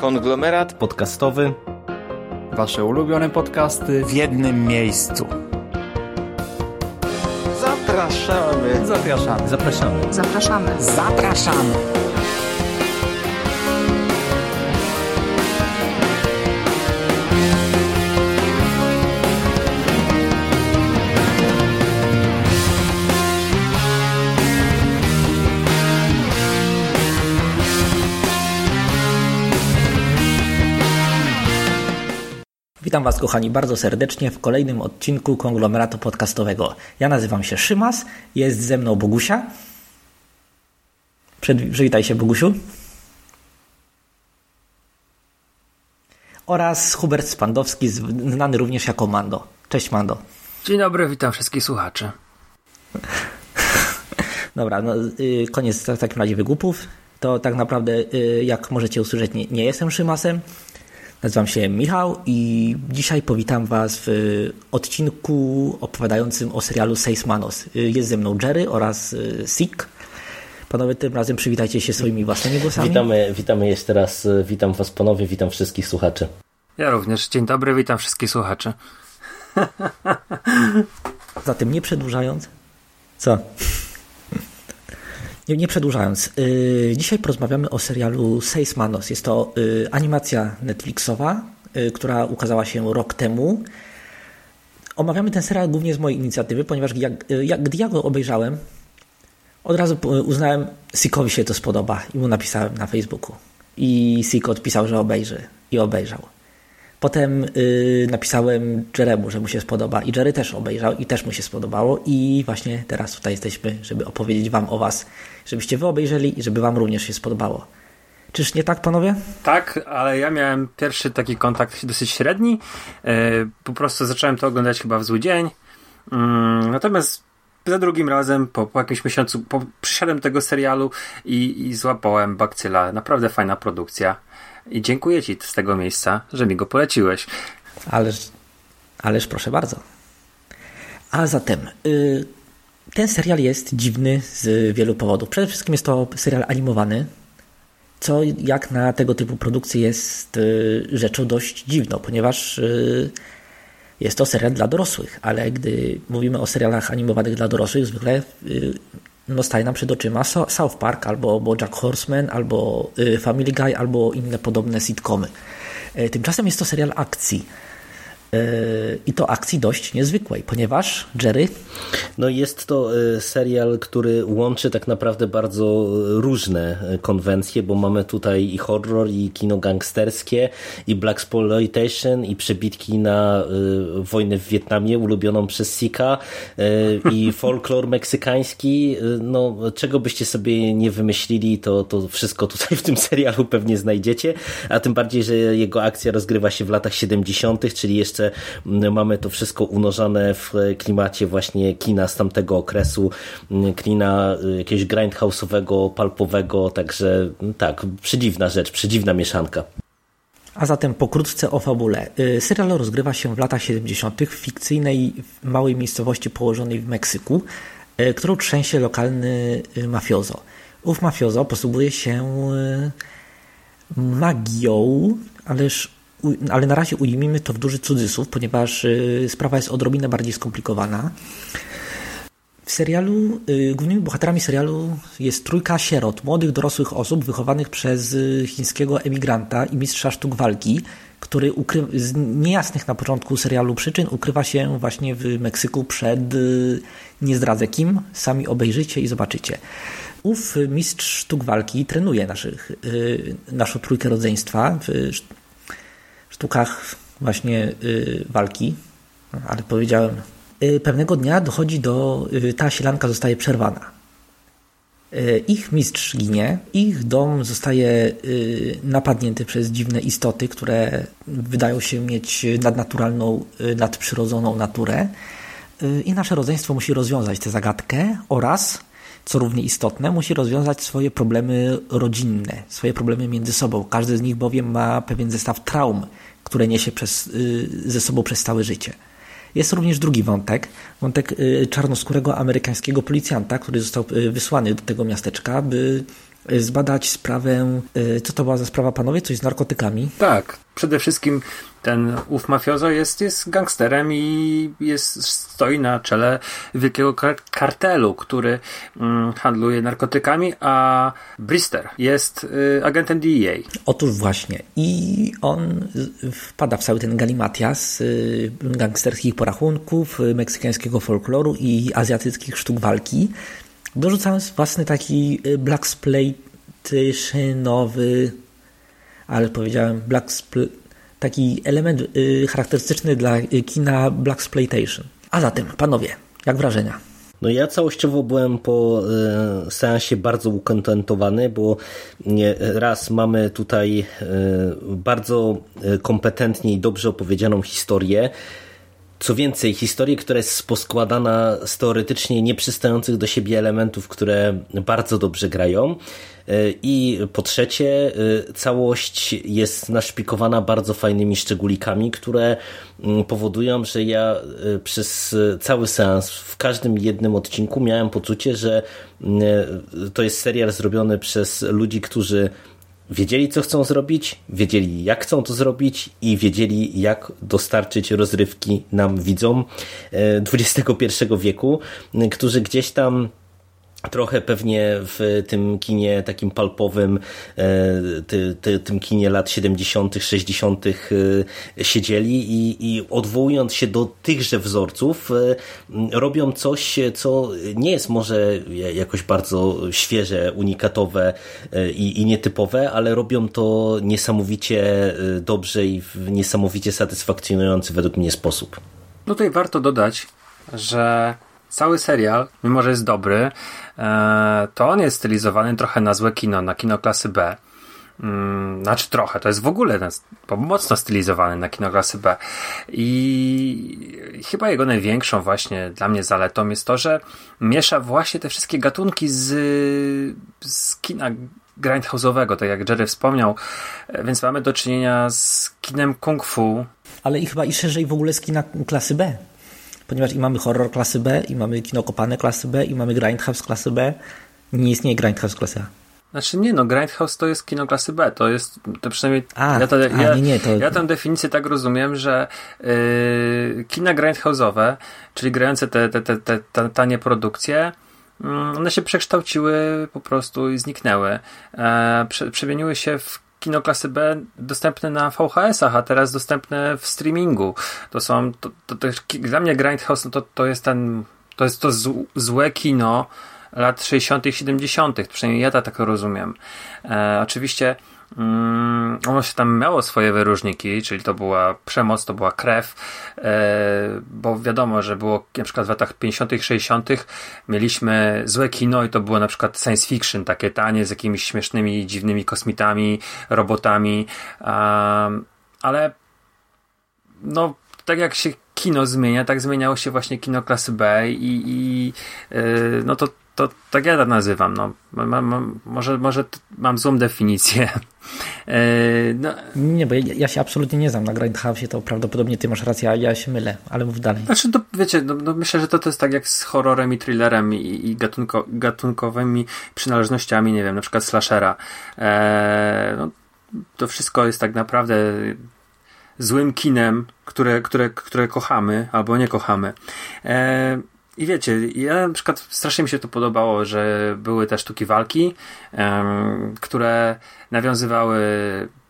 Konglomerat podcastowy. Wasze ulubione podcasty w jednym miejscu. Zapraszamy. Zapraszamy. Zapraszamy. Zapraszamy. Zapraszamy. Witam Was, kochani, bardzo serdecznie w kolejnym odcinku konglomeratu podcastowego. Ja nazywam się Szymas, jest ze mną Bogusia. Przed, przywitaj się, Bogusiu. Oraz Hubert Spandowski, znany również jako Mando. Cześć, Mando. Dzień dobry, witam wszystkich słuchaczy. Dobra, no, y, koniec w takim razie wygłupów. To tak naprawdę, y, jak możecie usłyszeć, nie, nie jestem Szymasem. Nazywam się Michał i dzisiaj powitam Was w odcinku opowiadającym o serialu Seis Manos. Jest ze mną Jerry oraz Sik. Panowie, tym razem przywitajcie się swoimi własnymi głosami. Witamy, witamy jeszcze raz, witam Was ponownie, witam wszystkich słuchaczy. Ja również, dzień dobry, witam wszystkich słuchaczy. Zatem nie przedłużając... Co? Nie, nie przedłużając, yy, dzisiaj porozmawiamy o serialu Seis Manos. Jest to yy, animacja Netflixowa, yy, która ukazała się rok temu. Omawiamy ten serial głównie z mojej inicjatywy, ponieważ jak, jak, gdy ja go obejrzałem, od razu uznałem, Sikowi się to spodoba i mu napisałem na Facebooku. I Sik odpisał, że obejrzy i obejrzał. Potem yy, napisałem Jeremu, że mu się spodoba i Jerry też obejrzał i też mu się spodobało i właśnie teraz tutaj jesteśmy, żeby opowiedzieć wam o was, żebyście wy obejrzeli i żeby wam również się spodobało. Czyż nie tak, panowie? Tak, ale ja miałem pierwszy taki kontakt dosyć średni. Yy, po prostu zacząłem to oglądać chyba w zły dzień. Yy, natomiast za drugim razem, po, po jakimś miesiącu, po, przyszedłem tego serialu i, i złapałem bakcyla. Naprawdę fajna produkcja. I dziękuję Ci z tego miejsca, że mi go poleciłeś. Ależ, ależ proszę bardzo. A zatem, y, ten serial jest dziwny z wielu powodów. Przede wszystkim jest to serial animowany, co jak na tego typu produkcje jest y, rzeczą dość dziwną, ponieważ y, jest to serial dla dorosłych, ale gdy mówimy o serialach animowanych dla dorosłych, zwykle no staje nam przed oczyma South Park, albo Bojack Horseman, albo Family Guy, albo inne podobne sitcomy. Tymczasem jest to serial akcji. I to akcji dość niezwykłej, ponieważ Jerry. No jest to serial, który łączy tak naprawdę bardzo różne konwencje, bo mamy tutaj i horror, i kino gangsterskie, i black exploitation, i przebitki na wojnę w Wietnamie ulubioną przez Sika, i folklor meksykański. No, czego byście sobie nie wymyślili, to, to wszystko tutaj w tym serialu pewnie znajdziecie, a tym bardziej, że jego akcja rozgrywa się w latach 70., czyli jeszcze mamy to wszystko unożone w klimacie właśnie kina z tamtego okresu, kina jakiegoś grindhouse'owego, palpowego, także tak, przedziwna rzecz, przedziwna mieszanka. A zatem pokrótce o fabule. Serial rozgrywa się w latach 70. w fikcyjnej małej miejscowości położonej w Meksyku, którą trzęsie lokalny mafiozo. Ów mafiozo posługuje się magią, ależ ale na razie ujmijmy to w duży cudzysłów, ponieważ sprawa jest odrobinę bardziej skomplikowana. W serialu, głównymi bohaterami serialu jest trójka sierot, młodych dorosłych osób wychowanych przez chińskiego emigranta i mistrza sztuk walki, który z niejasnych na początku serialu przyczyn ukrywa się właśnie w Meksyku przed nie zdradzę kim, sami obejrzycie i zobaczycie. Ów mistrz sztuk walki trenuje naszych, naszą trójkę rodzeństwa w sztukach właśnie y, walki, ale powiedziałem, y, pewnego dnia dochodzi do, y, ta sielanka zostaje przerwana. Ich mistrz ginie, ich dom zostaje napadnięty przez dziwne istoty, które wydają się mieć nadnaturalną, nadprzyrodzoną naturę i nasze rodzeństwo musi rozwiązać tę zagadkę oraz co równie istotne, musi rozwiązać swoje problemy rodzinne, swoje problemy między sobą. Każdy z nich bowiem ma pewien zestaw traum, które niesie przez, ze sobą przez całe życie. Jest również drugi wątek, wątek czarnoskórego amerykańskiego policjanta, który został wysłany do tego miasteczka, by zbadać sprawę, co to była za sprawa, panowie, coś z narkotykami. Tak, przede wszystkim ten ów mafiozo jest, jest gangsterem i jest, stoi na czele wielkiego kartelu, który mm, handluje narkotykami, a Brister jest y, agentem DEA. Otóż właśnie. I on wpada w cały ten galimatias y, gangsterskich porachunków, y, meksykańskiego folkloru i azjatyckich sztuk walki, dorzucając własny taki y, black nowy, ale powiedziałem black taki element y, charakterystyczny dla y, kina Black Exploitation. A zatem, panowie, jak wrażenia? No ja całościowo byłem po y, seansie bardzo ukontentowany, bo raz mamy tutaj bardzo kompetentnie i dobrze opowiedzianą historię, co więcej, historię, która jest poskładana z teoretycznie nieprzystających do siebie elementów, które bardzo dobrze grają. E, I po trzecie, e, całość jest naszpikowana bardzo fajnymi szczególikami, które mm, powodują, że ja e, przez cały seans, w każdym jednym odcinku miałem poczucie, że mm, to jest serial zrobiony przez ludzi, którzy wiedzieli, co chcą zrobić, wiedzieli, jak chcą to zrobić i wiedzieli, jak dostarczyć rozrywki nam widzom XXI wieku, którzy gdzieś tam trochę pewnie w tym kinie takim palpowym, e, ty, ty, tym kinie lat 70., 60. E, siedzieli i, i odwołując się do tychże wzorców, e, robią coś, co nie jest może jakoś bardzo świeże, unikatowe i, i nietypowe, ale robią to niesamowicie dobrze i w niesamowicie satysfakcjonujący według mnie sposób. No tutaj warto dodać, że cały serial, mimo że jest dobry, to on jest stylizowany trochę na złe kino, na kino klasy B. Mm, znaczy trochę, to jest w ogóle mocno stylizowany na kino klasy B. I chyba jego największą właśnie dla mnie zaletą jest to, że miesza właśnie te wszystkie gatunki z, z kina grindhouse'owego, tak jak Jerry wspomniał, e, więc mamy do czynienia z kinem kung fu. Ale i chyba i szerzej w ogóle z kina klasy B ponieważ i mamy horror klasy B, i mamy kino kopane klasy B, i mamy Grindhouse klasy B. Nie istnieje Grindhouse klasy A. Znaczy nie no, Grindhouse to jest kino klasy B, to jest to przynajmniej a, ja, to, a, ja, nie, nie, to... ja tę definicję tak rozumiem, że yy, kina grindhouse'owe, czyli grające te, te, te, te, te tanie produkcje, yy, one się przekształciły po prostu i zniknęły. E, prze, przemieniły się w kino klasy B dostępne na VHS-ach, a teraz dostępne w streamingu. To są, to, to, to dla mnie Grindhouse no to, to jest ten, to jest to złe kino lat 60., 70., przynajmniej ja tak to rozumiem. E, oczywiście Mm, ono się tam miało swoje wyróżniki, czyli to była przemoc, to była krew, e, bo wiadomo, że było na przykład w latach 50., 60. mieliśmy złe kino i to było na przykład science fiction, takie tanie z jakimiś śmiesznymi, dziwnymi kosmitami, robotami, ale no, tak jak się kino zmienia, tak zmieniało się właśnie kino klasy B i, i e, no to to tak ja to nazywam. No. Mam, mam, może, może mam złą definicję. E, no. Nie, bo ja, ja, się absolutnie nie znam na Grindhouse, to prawdopodobnie ty masz rację, a ja się mylę, ale mów dalej. Znaczy, to, wiecie, no, no myślę, że to, to jest tak jak z horrorem i thrillerem i, i gatunko, gatunkowymi przynależnościami, nie wiem, na przykład slashera. E, no, to wszystko jest tak naprawdę złym kinem, które, które, które kochamy albo nie kochamy. E, i wiecie, ja na przykład strasznie mi się to podobało, że były te sztuki walki, um, które nawiązywały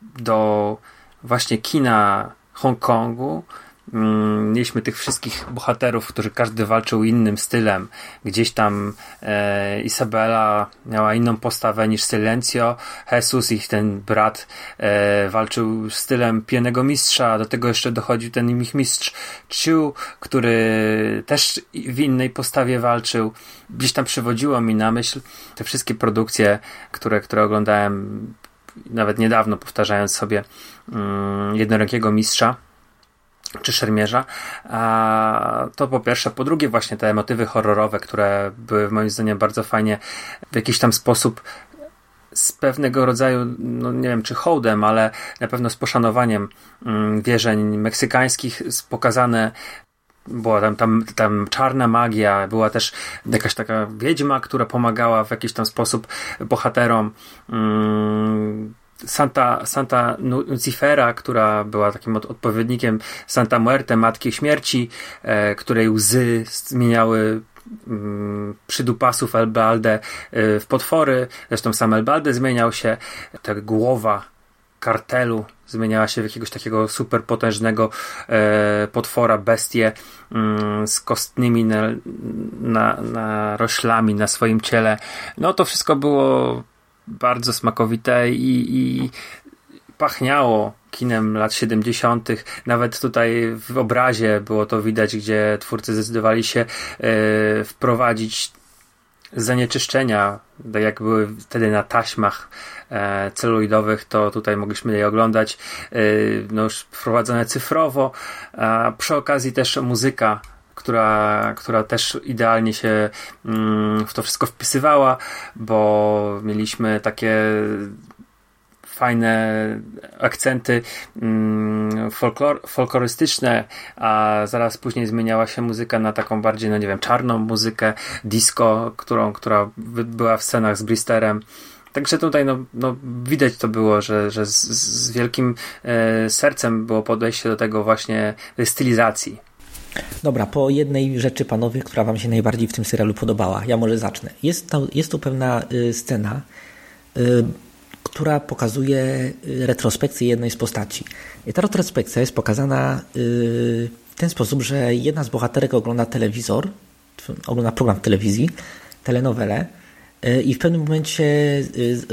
do właśnie kina Hongkongu, mieliśmy tych wszystkich bohaterów, którzy każdy walczył innym stylem. Gdzieś tam e, Isabela miała inną postawę niż Silencio. Jesus, ich ten brat, e, walczył stylem pijanego mistrza. Do tego jeszcze dochodził ten ich mistrz Chiu, który też w innej postawie walczył. Gdzieś tam przywodziło mi na myśl te wszystkie produkcje, które, które oglądałem nawet niedawno, powtarzając sobie mm, jednorękiego mistrza czy szermierza, to po pierwsze. Po drugie właśnie te motywy horrorowe, które były moim zdaniem bardzo fajnie w jakiś tam sposób z pewnego rodzaju, no nie wiem czy hołdem, ale na pewno z poszanowaniem mm, wierzeń meksykańskich pokazane była tam, tam, tam czarna magia, była też jakaś taka wiedźma, która pomagała w jakiś tam sposób bohaterom. Mm, Santa, Santa Lucifera, która była takim odpowiednikiem Santa Muerte, Matki Śmierci, e, której łzy zmieniały mm, przydupasów Elbalde e, w potwory. Zresztą sam Elbalde zmieniał się. Ta głowa kartelu zmieniała się w jakiegoś takiego super potężnego e, potwora, bestię mm, z kostnymi na, na, na roślami na swoim ciele. No to wszystko było bardzo smakowite i, i pachniało kinem lat 70. Nawet tutaj w obrazie było to widać, gdzie twórcy zdecydowali się e, wprowadzić zanieczyszczenia, tak jak były wtedy na taśmach e, celuloidowych, to tutaj mogliśmy je oglądać, e, no już wprowadzone cyfrowo, a przy okazji też muzyka która, która też idealnie się mm, w to wszystko wpisywała, bo mieliśmy takie fajne akcenty mm, folklor, folklorystyczne, a zaraz później zmieniała się muzyka na taką bardziej, no nie wiem, czarną muzykę, disco, którą, która była w scenach z Bristerem. Także tutaj no, no, widać to było, że, że z, z wielkim e, sercem było podejście do tego właśnie stylizacji. Dobra, po jednej rzeczy, panowie, która wam się najbardziej w tym serialu podobała. Ja może zacznę. Jest to, jest pewna y, scena, y, która pokazuje y, retrospekcję jednej z postaci. I ta retrospekcja jest pokazana y, w ten sposób, że jedna z bohaterek ogląda telewizor, ogląda program telewizji, telenowelę y, i w pewnym momencie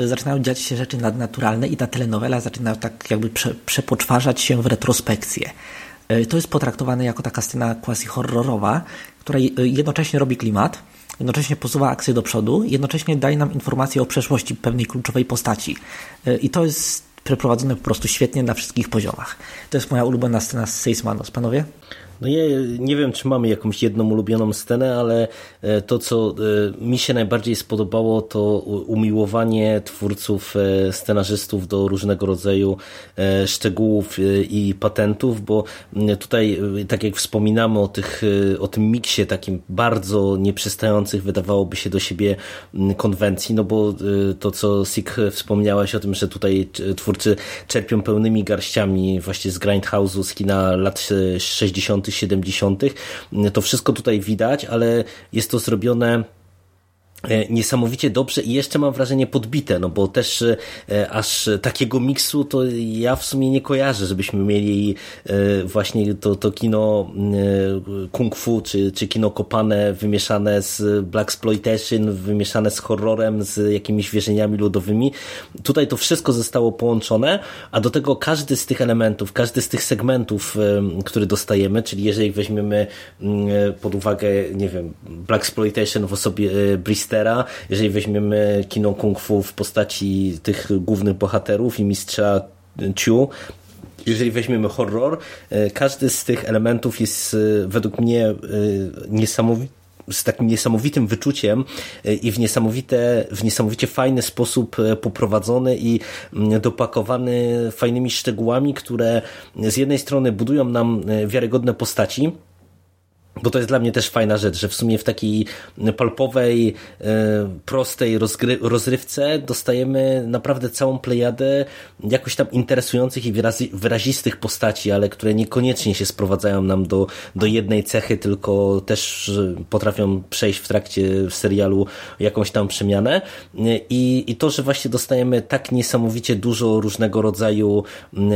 zaczynają dziać się rzeczy nadnaturalne i ta telenowela zaczyna tak jakby prze, przepoczwarzać się w retrospekcję. To jest potraktowane jako taka scena quasi-horrorowa, która jednocześnie robi klimat, jednocześnie posuwa akcję do przodu, jednocześnie daje nam informację o przeszłości pewnej kluczowej postaci. E, I to jest przeprowadzone po prostu świetnie na wszystkich poziomach. To jest moja ulubiona scena z Seismanos. Panowie? No ja nie wiem, czy mamy jakąś jedną ulubioną scenę, ale e, to, co e, mi się najbardziej spodobało, to umiłowanie twórców, e, scenarzystów do różnego rodzaju szczegółów i patentów, bo tutaj, tak jak wspominamy o, tych, o tym miksie takim bardzo nieprzystających, wydawałoby się do siebie konwencji, no bo to, co Sik wspomniałaś o tym, że tutaj twórcy czerpią pełnymi garściami właśnie z Grindhouse'u, z kina lat 60 70. To wszystko tutaj widać, ale jest to zrobione niesamowicie dobrze i jeszcze mam wrażenie podbite, no bo też e, aż takiego miksu to ja w sumie nie kojarzę, żebyśmy mieli e, właśnie to, to kino kung fu, czy, czy kino kopane wymieszane z black exploitation, wymieszane z horrorem, z jakimiś wierzeniami ludowymi. Tutaj to wszystko zostało połączone, a do tego każdy z tych elementów, każdy z tych segmentów, który dostajemy, czyli jeżeli weźmiemy pod uwagę, nie wiem, black exploitation w osobie Bristol jeżeli weźmiemy kino kung fu w postaci tych głównych bohaterów i mistrza Chu, jeżeli weźmiemy horror, e, każdy z tych elementów jest e, według mnie e, niesamowity z takim niesamowitym wyczuciem i w, niesamowite, w niesamowicie fajny sposób poprowadzony i mm, dopakowany fajnymi szczegółami, które z jednej strony budują nam wiarygodne postaci, bo to jest dla mnie też fajna rzecz, że w sumie w takiej palpowej, e, prostej rozrywce dostajemy naprawdę całą plejadę jakoś tam interesujących i wyrazistych postaci, ale które niekoniecznie się sprowadzają nam do, do jednej cechy, tylko też potrafią przejść w trakcie serialu jakąś tam przemianę. I, i to, że właśnie dostajemy tak niesamowicie dużo różnego rodzaju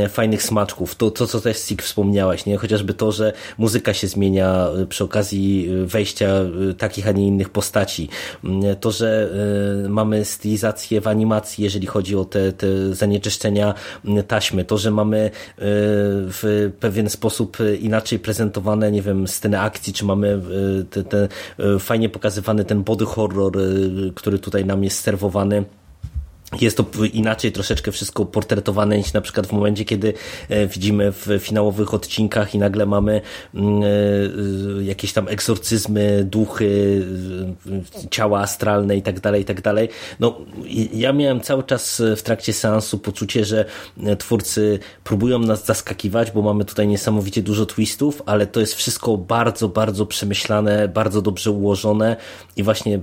fajnych smaczków, to, to co też Sik wspomniałaś, nie? chociażby to, że muzyka się zmienia przy okazji y, wejścia y, takich, a nie innych postaci. Mm, to, że y, mamy stylizację w animacji, jeżeli chodzi o te, te zanieczyszczenia mm, taśmy, to, że mamy w pewien sposób inaczej prezentowane, nie wiem, sceny akcji, czy mamy te, te fajnie pokazywany ten body horror, który tutaj nam jest serwowany jest to inaczej troszeczkę wszystko portretowane niż na przykład w momencie, kiedy e, widzimy w finałowych odcinkach i nagle mamy mm, e, jakieś tam egzorcyzmy, duchy, e, ciała astralne i tak dalej, i tak dalej. No, ja miałem cały czas w trakcie seansu poczucie, że twórcy próbują nas zaskakiwać, bo mamy tutaj niesamowicie dużo twistów, ale to jest wszystko bardzo, bardzo przemyślane, bardzo dobrze ułożone i właśnie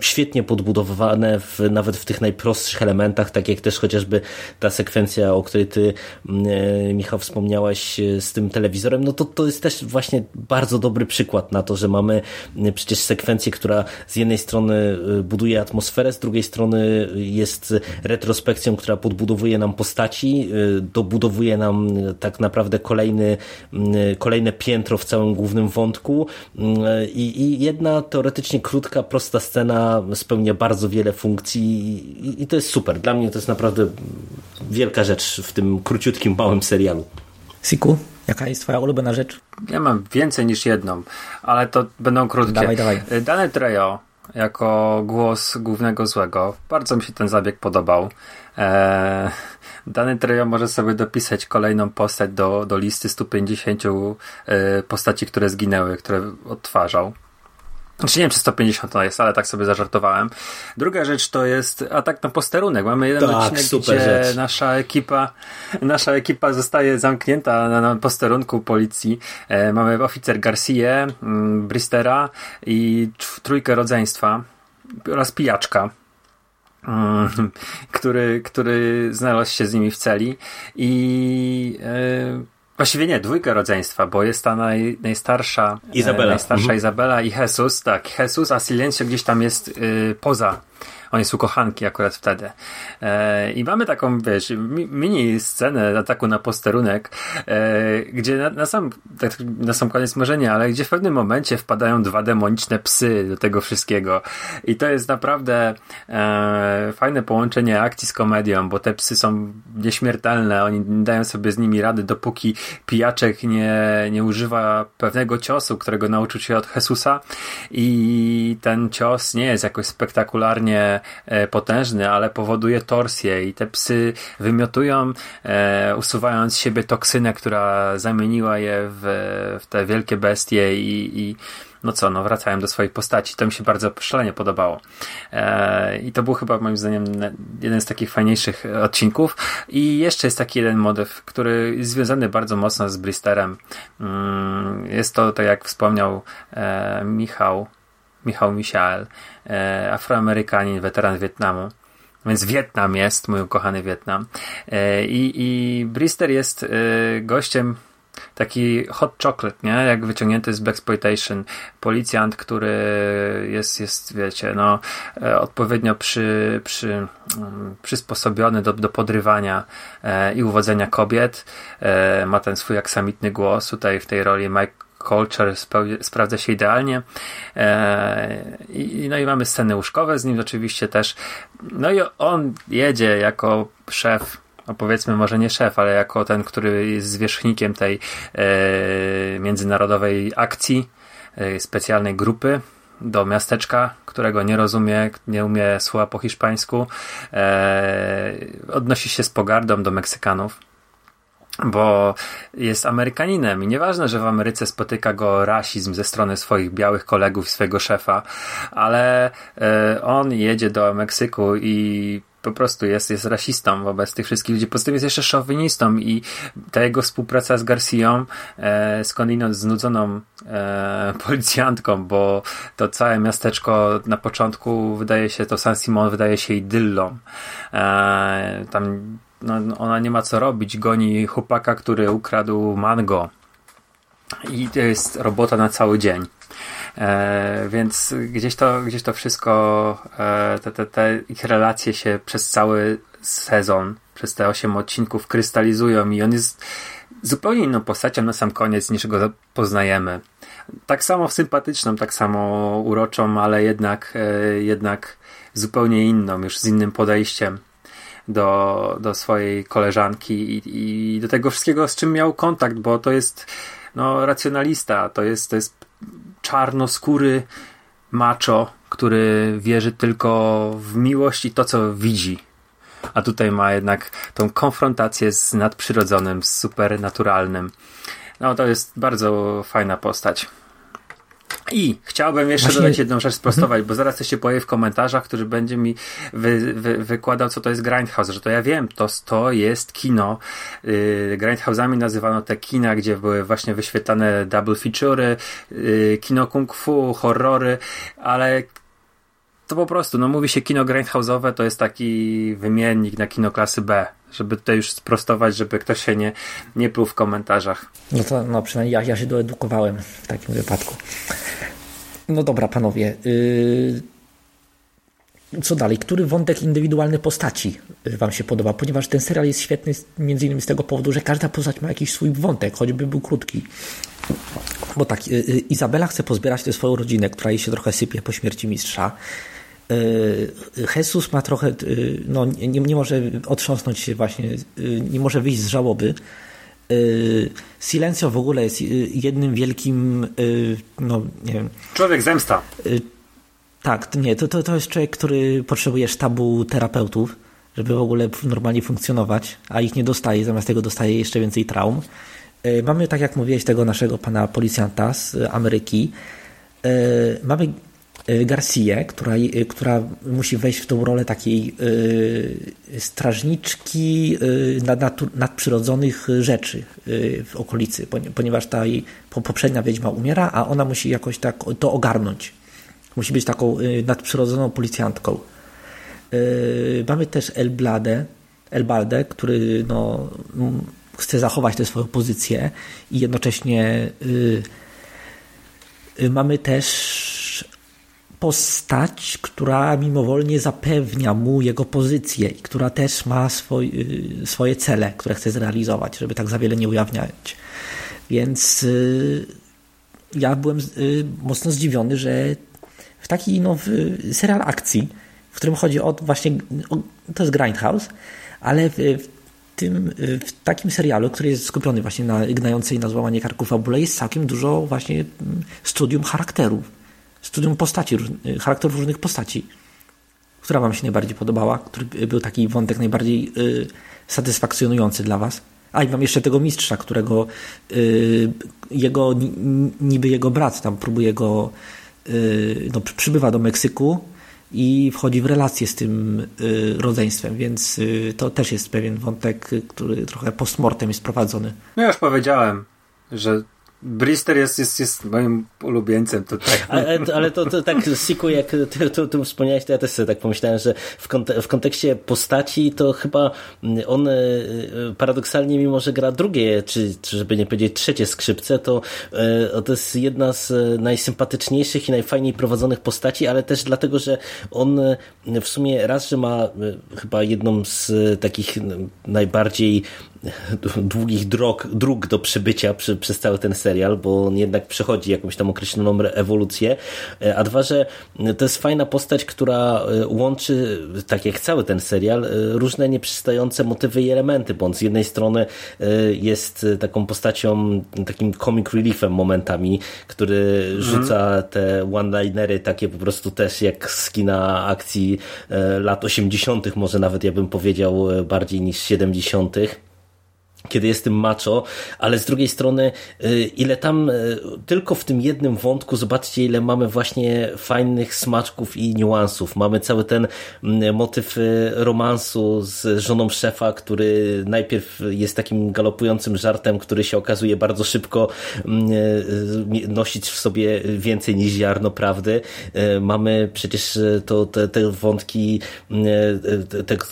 świetnie podbudowane w, nawet w tych najprostszych elementach, tak jak też chociażby ta sekwencja, o której ty, mm, e, Michał, wspomniałeś e, z tym telewizorem, no to to jest też właśnie bardzo dobry przykład na to, że mamy mm, przecież sekwencję, która z jednej strony e, buduje atmosferę, z drugiej strony jest retrospekcją, która podbudowuje nam postaci, dobudowuje nam tak naprawdę kolejny, mm, kolejne piętro w całym głównym wątku. I, i jedna teoretycznie krótka, prosta scena spełnia bardzo wiele funkcji i, i to jest super. Dla mnie to jest naprawdę wielka rzecz w tym króciutkim, małym serialu. Siku, jaka jest twoja ulubiona rzecz? Ja mam więcej niż jedną, ale to będą krótkie. Dawaj, dawaj. Y, Dane Trejo jako głos głównego złego. Bardzo mi się ten zabieg podobał. Eee, Dany Trejo może sobie dopisać kolejną postać do, do listy 150 e, postaci, które zginęły, które odtwarzał. Znaczy nie wiem, czy 150 to jest, ale tak sobie zażartowałem. Druga rzecz to jest atak na posterunek. Mamy jeden tak, odcinek, gdzie rzecz. nasza ekipa, nasza ekipa zostaje zamknięta na, na posterunku policji. E, mamy oficer Garcia, mm, Bristera i trójkę rodzeństwa oraz pijaczka. Mm, który, który znalazł się z nimi w celi i e, Właściwie nie, dwójka rodzeństwa, bo jest ta naj, najstarsza Izabela. E, najstarsza mhm. Izabela i Jesus, tak, Jesus, a Silencio gdzieś tam jest y, poza on jest u kochanki akurat wtedy. E, I mamy taką, wiesz, mini scenę ataku na posterunek, e, gdzie na, na, sam, tak, na sam koniec może nie, ale gdzie w pewnym momencie wpadają dwa demoniczne psy do tego wszystkiego. I to jest naprawdę e, fajne połączenie akcji z komedią, bo te psy są nieśmiertelne, oni dają sobie z nimi rady, dopóki pijaczek nie, nie używa pewnego ciosu, którego nauczył się od Jesusa i ten cios nie jest jakoś spektakularnie potężny, ale powoduje torsję i te psy wymiotują, e, usuwając z siebie toksynę, która zamieniła je w, w te wielkie bestie i, i no co, no wracają do swojej postaci. To mi się bardzo szalenie podobało. E, I to był chyba moim zdaniem jeden z takich fajniejszych odcinków. I jeszcze jest taki jeden motyw, który jest związany bardzo mocno z Bristerem. Mm, jest to, tak jak wspomniał e, Michał, Michał Michael, e, Afroamerykanin, weteran Wietnamu. Więc Wietnam jest, mój ukochany Wietnam. E, I, i Brister jest e, gościem taki hot chocolate, nie? Jak wyciągnięty z Blaxploitation. Policjant, który jest, jest wiecie, no, odpowiednio przy, przy, mm, przysposobiony do, do podrywania i uwodzenia kobiet. Ma ten swój aksamitny głos. Tutaj w tej roli Mike Culture sprawdza się idealnie. E, i, no i mamy sceny łóżkowe z nim oczywiście też. No i on jedzie jako szef no powiedzmy może nie szef, ale jako ten, który jest zwierzchnikiem tej e, międzynarodowej akcji, e, specjalnej grupy do miasteczka, którego nie rozumie, nie umie słowa po hiszpańsku, e, odnosi się z pogardą do Meksykanów bo jest Amerykaninem i nieważne, że w Ameryce spotyka go rasizm ze strony swoich białych kolegów, swojego szefa, ale e, on jedzie do Meksyku i po prostu jest, jest rasistą wobec tych wszystkich ludzi. Poza tym jest jeszcze szowinistą i ta jego współpraca z Garcją, e, skądinąd znudzoną e, policjantką, bo to całe miasteczko na początku wydaje się, to San Simon wydaje się idyllą. E, tam no, ona nie ma co robić, goni chłopaka, który ukradł mango i to jest robota na cały dzień. E, więc gdzieś to, gdzieś to wszystko, e, te, te, te ich relacje się przez cały sezon, przez te osiem odcinków krystalizują i on jest zupełnie inną postacią na sam koniec niż go poznajemy. Tak samo sympatyczną, tak samo uroczą, ale jednak, e, jednak zupełnie inną, już z innym podejściem do, do swojej koleżanki i, i do tego wszystkiego, z czym miał kontakt, bo to jest no, racjonalista, to jest, to jest czarnoskóry macho, który wierzy tylko w miłość i to, co widzi. a tutaj ma jednak tą konfrontację z nadprzyrodzonym, z supernaturalnym. No to jest bardzo fajna postać. I chciałbym jeszcze Właśnie... dodać jedną rzecz sprostować, mhm. bo zaraz to się pojawi w komentarzach, który będzie mi wy, wy, wykładał, co to jest Grindhouse, że to ja wiem, to, to jest kino. Yy, Grindhouse'ami nazywano te kina, gdzie były właśnie wyświetlane double feature'y, yy, kino kung fu, horrory, ale to po prostu, no mówi się kino grindhouse'owe, to jest taki wymiennik na kino klasy B, żeby tutaj już sprostować, żeby ktoś się nie, nie pluł w komentarzach. No to no przynajmniej ja, ja się doedukowałem w takim wypadku. No dobra, panowie. Yy... Co dalej? Który wątek indywidualny postaci Wam się podoba? Ponieważ ten serial jest świetny między innymi z tego powodu, że każda postać ma jakiś swój wątek, choćby był krótki. Bo tak, yy, Izabela chce pozbierać tę swoją rodzinę, która jej się trochę sypie po śmierci mistrza. E, Jesus ma trochę, e, no, nie, nie może otrząsnąć się właśnie, e, nie może wyjść z żałoby. Silencio w ogóle jest jednym wielkim, no nie wiem. Człowiek zemsta. Tak, nie, to, to, to jest człowiek, który potrzebuje sztabu terapeutów, żeby w ogóle normalnie funkcjonować, a ich nie dostaje, zamiast tego dostaje jeszcze więcej traum. Mamy, tak jak mówiłeś, tego naszego pana policjanta z Ameryki. Mamy Garcia, która, y, która musi wejść w tą rolę takiej y, strażniczki nad, nadprzyrodzonych rzeczy w okolicy, ponieważ ta jej poprzednia wiedźma umiera, a ona musi jakoś tak to ogarnąć. Musi być taką nadprzyrodzoną policjantką. Mamy też Elblade, Elbalde, który no, chce zachować tę swoją pozycję i jednocześnie mamy też postać, która mimowolnie zapewnia mu jego pozycję i która też ma swoj, y, swoje cele, które chce zrealizować, żeby tak za wiele nie ujawniać. Więc y, ja byłem y, mocno zdziwiony, że w taki no, w serial akcji, w którym chodzi o właśnie, o, to jest Grindhouse, ale w, w tym, w takim serialu, który jest skupiony właśnie na gnającej na złamanie karku fabule, jest całkiem dużo właśnie mm, studium charakterów studium postaci, charakterów różnych postaci. Która Wam się najbardziej podobała? Który był taki wątek najbardziej y, satysfakcjonujący dla Was? A i mam jeszcze tego mistrza, którego y, jego, niby jego brat tam próbuje go, y, no, przybywa do Meksyku i wchodzi w relację z tym y, rodzeństwem, więc y, to też jest pewien wątek, który trochę postmortem jest prowadzony. No ja już powiedziałem, że Brister jest, jest, jest moim ulubieńcem tutaj. Ale, ale to, to tak, Siku, jak ty, ty wspomniałeś, to ja też sobie tak pomyślałem, że w, w kontekście postaci to chyba on e, paradoksalnie, mimo że gra drugie, czy, czy żeby nie powiedzieć trzecie skrzypce, to e, to jest jedna z najsympatyczniejszych i najfajniej prowadzonych postaci, ale też dlatego, że on w sumie raz, że ma chyba jedną z takich najbardziej długich drog, dróg do przybycia przy, przez cały ten serial, bo on jednak przechodzi jakąś tam określoną ewolucję, e, a dwa, że to jest fajna postać, która e, łączy, tak jak cały ten serial, e, różne nieprzystające motywy i elementy, bo on z jednej strony jest taką postacią, takim comic reliefem momentami, który mhm. rzuca te one-linery takie po prostu też jak z kina akcji lat 80., może nawet ja bym powiedział bardziej niż 70 kiedy jest tym macho, ale z drugiej strony y, ile tam y, tylko w tym jednym wątku zobaczcie ile mamy właśnie fajnych smaczków i niuansów. Mamy cały ten mm, motyw y, romansu z żoną szefa, który najpierw jest takim galopującym żartem, który się okazuje bardzo szybko mm, nosić w sobie więcej niż ziarno prawdy. Mamy przecież to, te, te wątki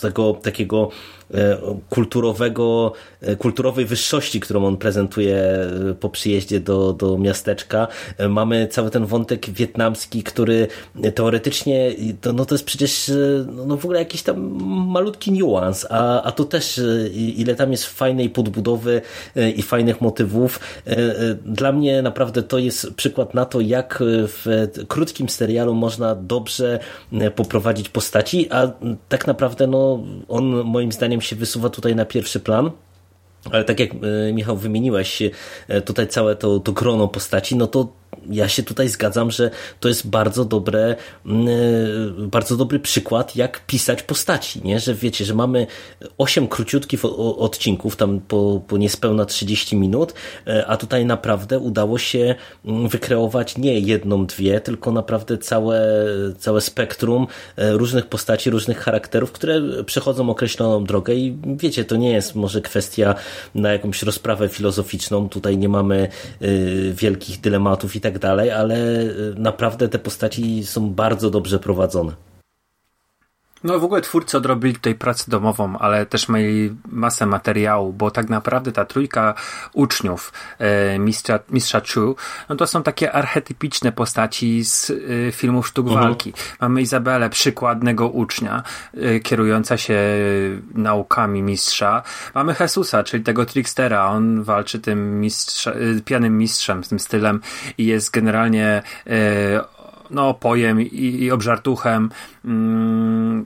tego takiego E, kulturowego, kulturowej wyższości, którą on prezentuje e, po przyjeździe do, do miasteczka. Mamy cały ten wątek wietnamski, który teoretycznie, to, no to jest przecież no, no w ogóle jakiś tam malutki niuans, a, a tu też ile tam jest fajnej podbudowy i fajnych motywów. Dla mnie naprawdę to jest przykład na to, jak w krótkim serialu można dobrze poprowadzić postaci, a tak naprawdę no, on moim zdaniem się wysuwa tutaj na pierwszy plan. Ale tak jak e, Michał wymieniłeś e, tutaj całe to, to grono postaci, no to ja się tutaj zgadzam, że to jest bardzo dobre, mm, e, bardzo dobry przykład, jak pisać postaci, nie? Że wiecie, że mamy 8 króciutkich odcinków, tam po, po niespełna 30 minut, e, a tutaj naprawdę udało się mm, wykreować nie jedną, dwie, tylko naprawdę całe, całe spektrum e, różnych postaci, różnych charakterów, które przechodzą określoną drogę i wiecie, to nie jest może kwestia na jakąś rozprawę filozoficzną, tutaj nie mamy wielkich dylematów i tak dalej, ale y, naprawdę te postaci są bardzo dobrze prowadzone. No w ogóle twórcy odrobili tutaj pracę domową, ale też mieli masę materiału, bo tak naprawdę ta trójka uczniów e, mistrza, mistrza Chu, no to są takie archetypiczne postaci z e, filmów sztuk mhm. walki. Mamy Izabelę, przykładnego ucznia, e, kierująca się naukami mistrza. Mamy Jesusa, czyli tego trickstera, on walczy tym mistrza, e, pianym mistrzem, z tym stylem i jest generalnie e, no, pojem i, i obżartuchem. Mm,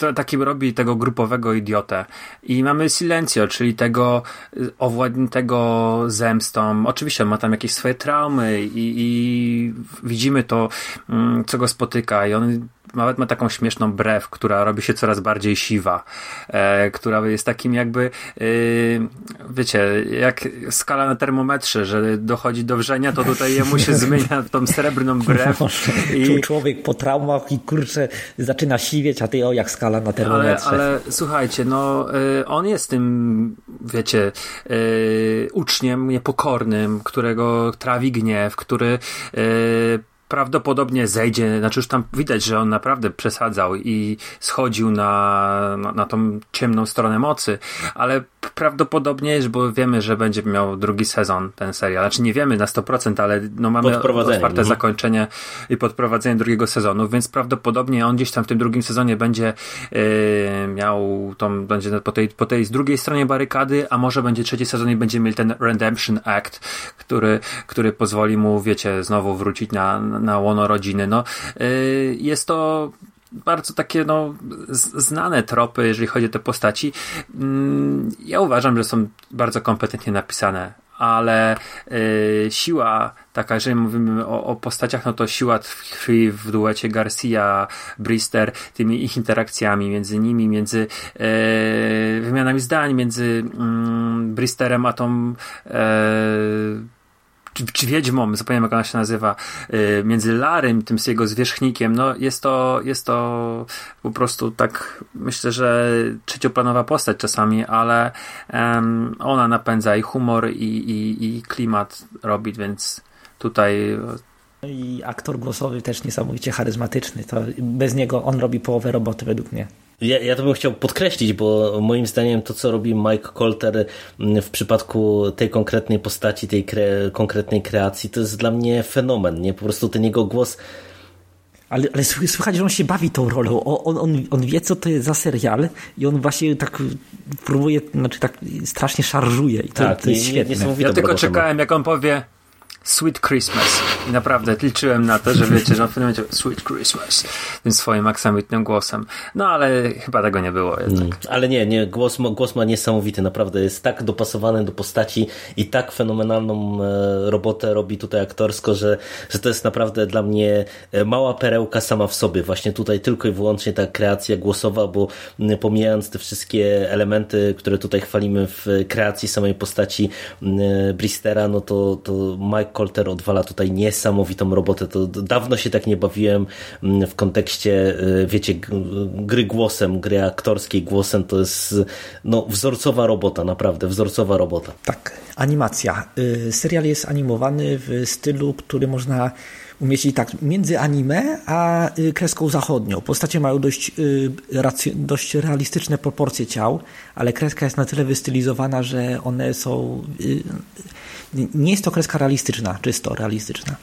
to, takim robi tego grupowego idiotę. I mamy Silencio, czyli tego y, owładniętego zemstą. Oczywiście on ma tam jakieś swoje traumy i, i widzimy to, mm, co go spotyka i on nawet ma taką śmieszną brew, która robi się coraz bardziej siwa, e, która jest takim jakby, e, wiecie, jak skala na termometrze, że dochodzi do wrzenia, to tutaj jemu się zmienia tą srebrną brew. I... Człowiek po traumach i kurczę zaczyna siwieć, a ty o jak skala na termometrze. Ale, ale słuchajcie, no e, on jest tym, wiecie, e, uczniem niepokornym, którego trawi gniew, który prawdopodobnie zejdzie, znaczy już tam widać, że on naprawdę przesadzał i schodził na, na, na tą ciemną stronę mocy, ale prawdopodobnie bo wiemy, że będzie miał drugi sezon ten serial. Znaczy nie wiemy na 100%, ale no mamy otwarte mhm. zakończenie i podprowadzenie drugiego sezonu, więc prawdopodobnie on gdzieś tam w tym drugim sezonie będzie yy, miał tą, będzie po tej, po tej z drugiej stronie barykady, a może będzie trzeci sezon i będzie miał ten Redemption Act, który, który pozwoli mu, wiecie, znowu wrócić na, na łono rodziny. No, yy, jest to bardzo takie no, znane tropy, jeżeli chodzi o te postaci. Mm, ja uważam, że są bardzo kompetentnie napisane, ale y, siła taka, jeżeli mówimy o, o, postaciach, no to siła tkwi w duecie Garcia, Brister, tymi ich interakcjami między nimi, między y, wymianami zdań, między mm, Bristerem a tą y, czy, wiedźmą, zapomniałem jak ona się nazywa, yy, między Larym, tym z jego zwierzchnikiem, no jest to, jest to po prostu tak, myślę, że trzecioplanowa postać czasami, ale um, ona napędza i humor, i, i, i klimat robi, więc tutaj no I aktor głosowy też niesamowicie charyzmatyczny. To bez niego on robi połowę roboty według mnie. Ja, ja to bym chciał podkreślić, bo moim zdaniem to, co robi Mike Colter mm, w przypadku tej konkretnej postaci, tej kre, konkretnej kreacji, to jest dla mnie fenomen. Nie? Po prostu ten jego głos ale, ale słychać, że on się bawi tą rolą. On, on, on wie, co to jest za serial i on właśnie tak próbuje, znaczy tak strasznie szarżuje. I to, tak, to jest nie, świetne. Nie, ja tylko czekałem, jak on powie Sweet Christmas. I naprawdę liczyłem na to, że wiecie, że on w pewnym momencie Sweet Christmas tym swoim aksamitnym głosem. No ale chyba tego nie było jednak. Mm, ale nie, nie, głos, głos ma niesamowity, naprawdę jest tak dopasowany do postaci i tak fenomenalną e, robotę robi tutaj aktorsko, że, że to jest naprawdę dla mnie e, mała perełka sama w sobie. Właśnie tutaj tylko i wyłącznie ta kreacja głosowa, bo pomijając te wszystkie elementy, które tutaj chwalimy w kreacji samej postaci e, Bristera, no to, to Mike Colter odwala tutaj niesamowitą robotę. To dawno się tak nie bawiłem mm, w kontekście, y, wiecie, gry głosem, gry aktorskiej głosem. To jest no, wzorcowa robota, naprawdę wzorcowa robota. Tak, animacja. Y, serial jest animowany w stylu, który można umieścić tak między anime a y, kreską zachodnią. Postacie mają dość, dość realistyczne proporcje ciał, ale kreska jest na tyle wystylizowana, że one są nie jest to kreska realistyczna, czysto realistyczna.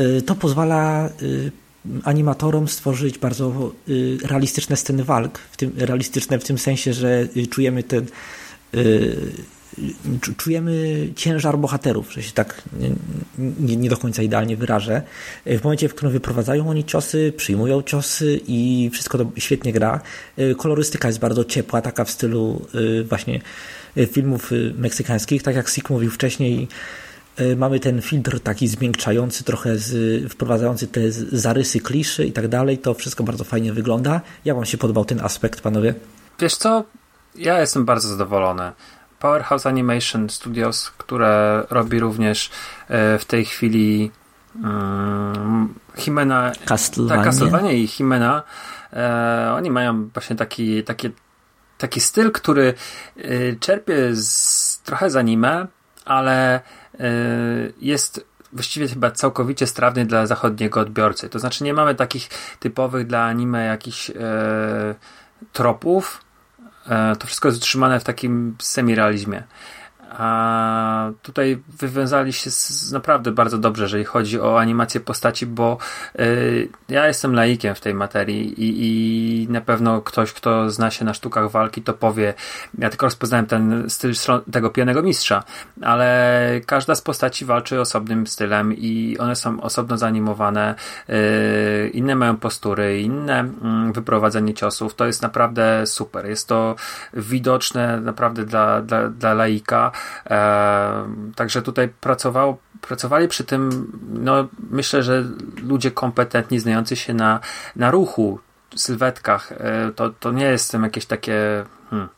Y, to pozwala y, animatorom stworzyć bardzo y, realistyczne sceny walk, w tym, realistyczne w tym sensie, że czujemy ten czujemy ciężar bohaterów, że się tak nie, nie, do końca idealnie wyrażę. W momencie, w którym wyprowadzają oni ciosy, przyjmują ciosy i wszystko to świetnie gra. Kolorystyka jest bardzo ciepła, taka w stylu właśnie filmów meksykańskich, tak jak Sik mówił wcześniej, mamy ten filtr taki zmiękczający, trochę z, wprowadzający te zarysy kliszy i tak dalej. To wszystko bardzo fajnie wygląda. Jak Wam się podobał ten aspekt, panowie? Wiesz co? Ja jestem bardzo zadowolony. Powerhouse Animation Studios, które robi również e, w tej chwili um, Himena, Castlevania. Tak, Castlevania i Himena. E, oni mają właśnie taki, taki, taki styl, który e, czerpie z, trochę z anime, ale jest właściwie chyba całkowicie strawny dla zachodniego odbiorcy. To znaczy nie mamy takich typowych dla anime jakichś e, tropów. E, to wszystko jest utrzymane w takim semirealizmie. A tutaj wywiązali się z, naprawdę bardzo dobrze, jeżeli chodzi o animację postaci, bo y, ja jestem laikiem w tej materii i, i, na pewno ktoś, kto zna się na sztukach walki, to powie, ja tylko rozpoznałem ten styl tego pijanego mistrza, ale każda z postaci walczy osobnym stylem i one są osobno zanimowane, y, inne mają postury, inne y, wyprowadzenie ciosów, to jest naprawdę super, jest to widoczne naprawdę dla, dla, dla laika, także tutaj pracował, pracowali przy tym, no myślę, że ludzie kompetentni, znający się na, na ruchu, sylwetkach. E, to, to nie jest jakieś takie. Hmm.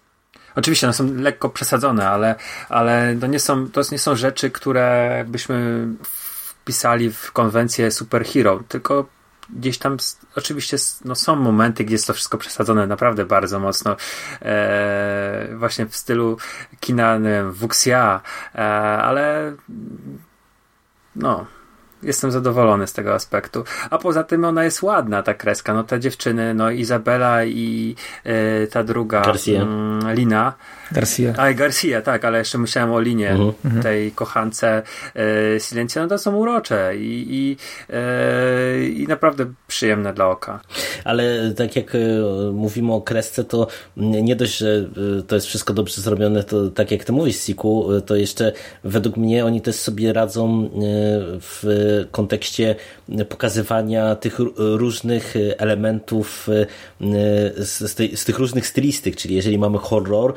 Oczywiście one są lekko przesadzone, ale, ale to, nie są, to nie są rzeczy, które byśmy wpisali w konwencję superhero, tylko gdzieś tam oczywiście no, są momenty, gdzie jest to wszystko przesadzone naprawdę bardzo mocno. E, właśnie w stylu kina Wuxia, e, ale no jestem zadowolony z tego aspektu. A poza tym ona jest ładna, ta kreska. No te dziewczyny, no Izabela i e, ta druga Garcia. Mm, Lina. Garcia. A, Garcia, tak, ale jeszcze myślałem o Linie, Mhm. Mhm. tej kochance e, Silencio, no to są urocze i, i, e, i naprawdę przyjemne dla oka. Ale tak jak e, mówimy o kresce, to nie dość, że to jest wszystko dobrze zrobione, to tak jak ty mówisz, Siku, to jeszcze według mnie oni też sobie radzą w kontekście pokazywania tych różnych elementów z, z, tej, z tych różnych stylistyk, czyli jeżeli mamy horror,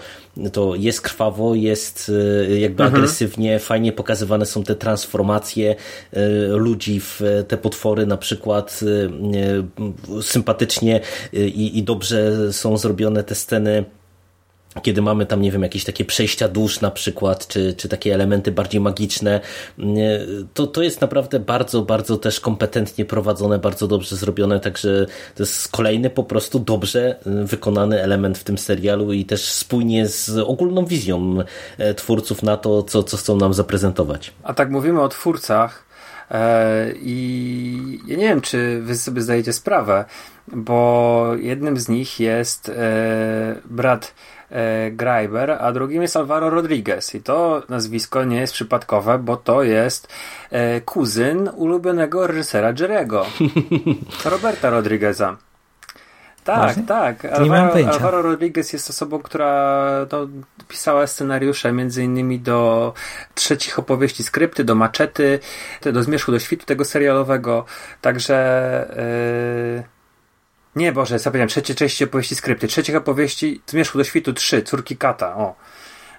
to jest krwawo, jest e, jakby agresywnie, fajnie pokazywane są te transformacje e, ludzi w te potwory, na przykład e, sympatycznie i, i dobrze są zrobione te sceny kiedy mamy tam, nie wiem, jakieś takie przejścia dusz na przykład, czy, czy takie elementy bardziej magiczne, to, to jest naprawdę bardzo, bardzo też kompetentnie prowadzone, bardzo dobrze zrobione, także to jest kolejny po prostu dobrze wykonany element w tym serialu i też spójnie z ogólną wizją e, twórców na to, co, co chcą nam zaprezentować. A tak mówimy o twórcach e, i ja nie wiem, czy wy sobie zdajecie sprawę, bo jednym z nich jest e, brat Greiber, a drugim jest Alvaro Rodriguez. I to nazwisko nie jest przypadkowe, bo to jest e, kuzyn ulubionego reżysera Jerego, Roberta Rodrigueza. Tak, Właśnie? tak. Alvaro. Alvaro Rodriguez jest osobą, która no, pisała scenariusze między innymi do trzecich opowieści, skrypty, do maczety, do Zmierzchu do świtu tego serialowego. Także yy... nie, Boże, zapomniałem, trzecie części opowieści skrypty, trzecich opowieści Zmierzchu do świtu 3, Córki Kata, o.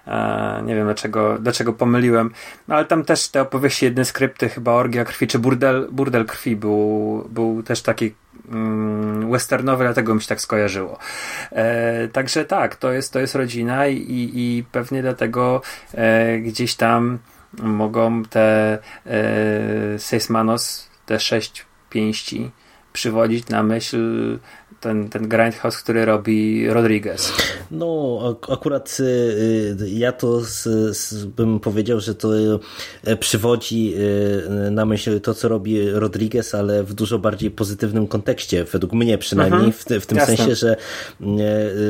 E, nie wiem dlaczego, dlaczego pomyliłem, no, ale tam też te opowieści, jedne skrypty, chyba Orgia Krwi, czy Burdel, Burdel Krwi był, był też taki mm, westernowy, dlatego mi się tak skojarzyło. E, także tak, to jest, to jest rodzina i, i, i pewnie dlatego e, gdzieś tam mogą te e, Seis Manos, te sześć pięści przywodzić na myśl ten, ten grindhouse, który robi Rodriguez. No, ak- akurat y, y, ja to z, z, bym powiedział, że to y, przywodzi na myśl to, co robi Rodriguez, ale w dużo bardziej pozytywnym kontekście, według mnie przynajmniej, Mhm. w, w tym Jasne. sensie, że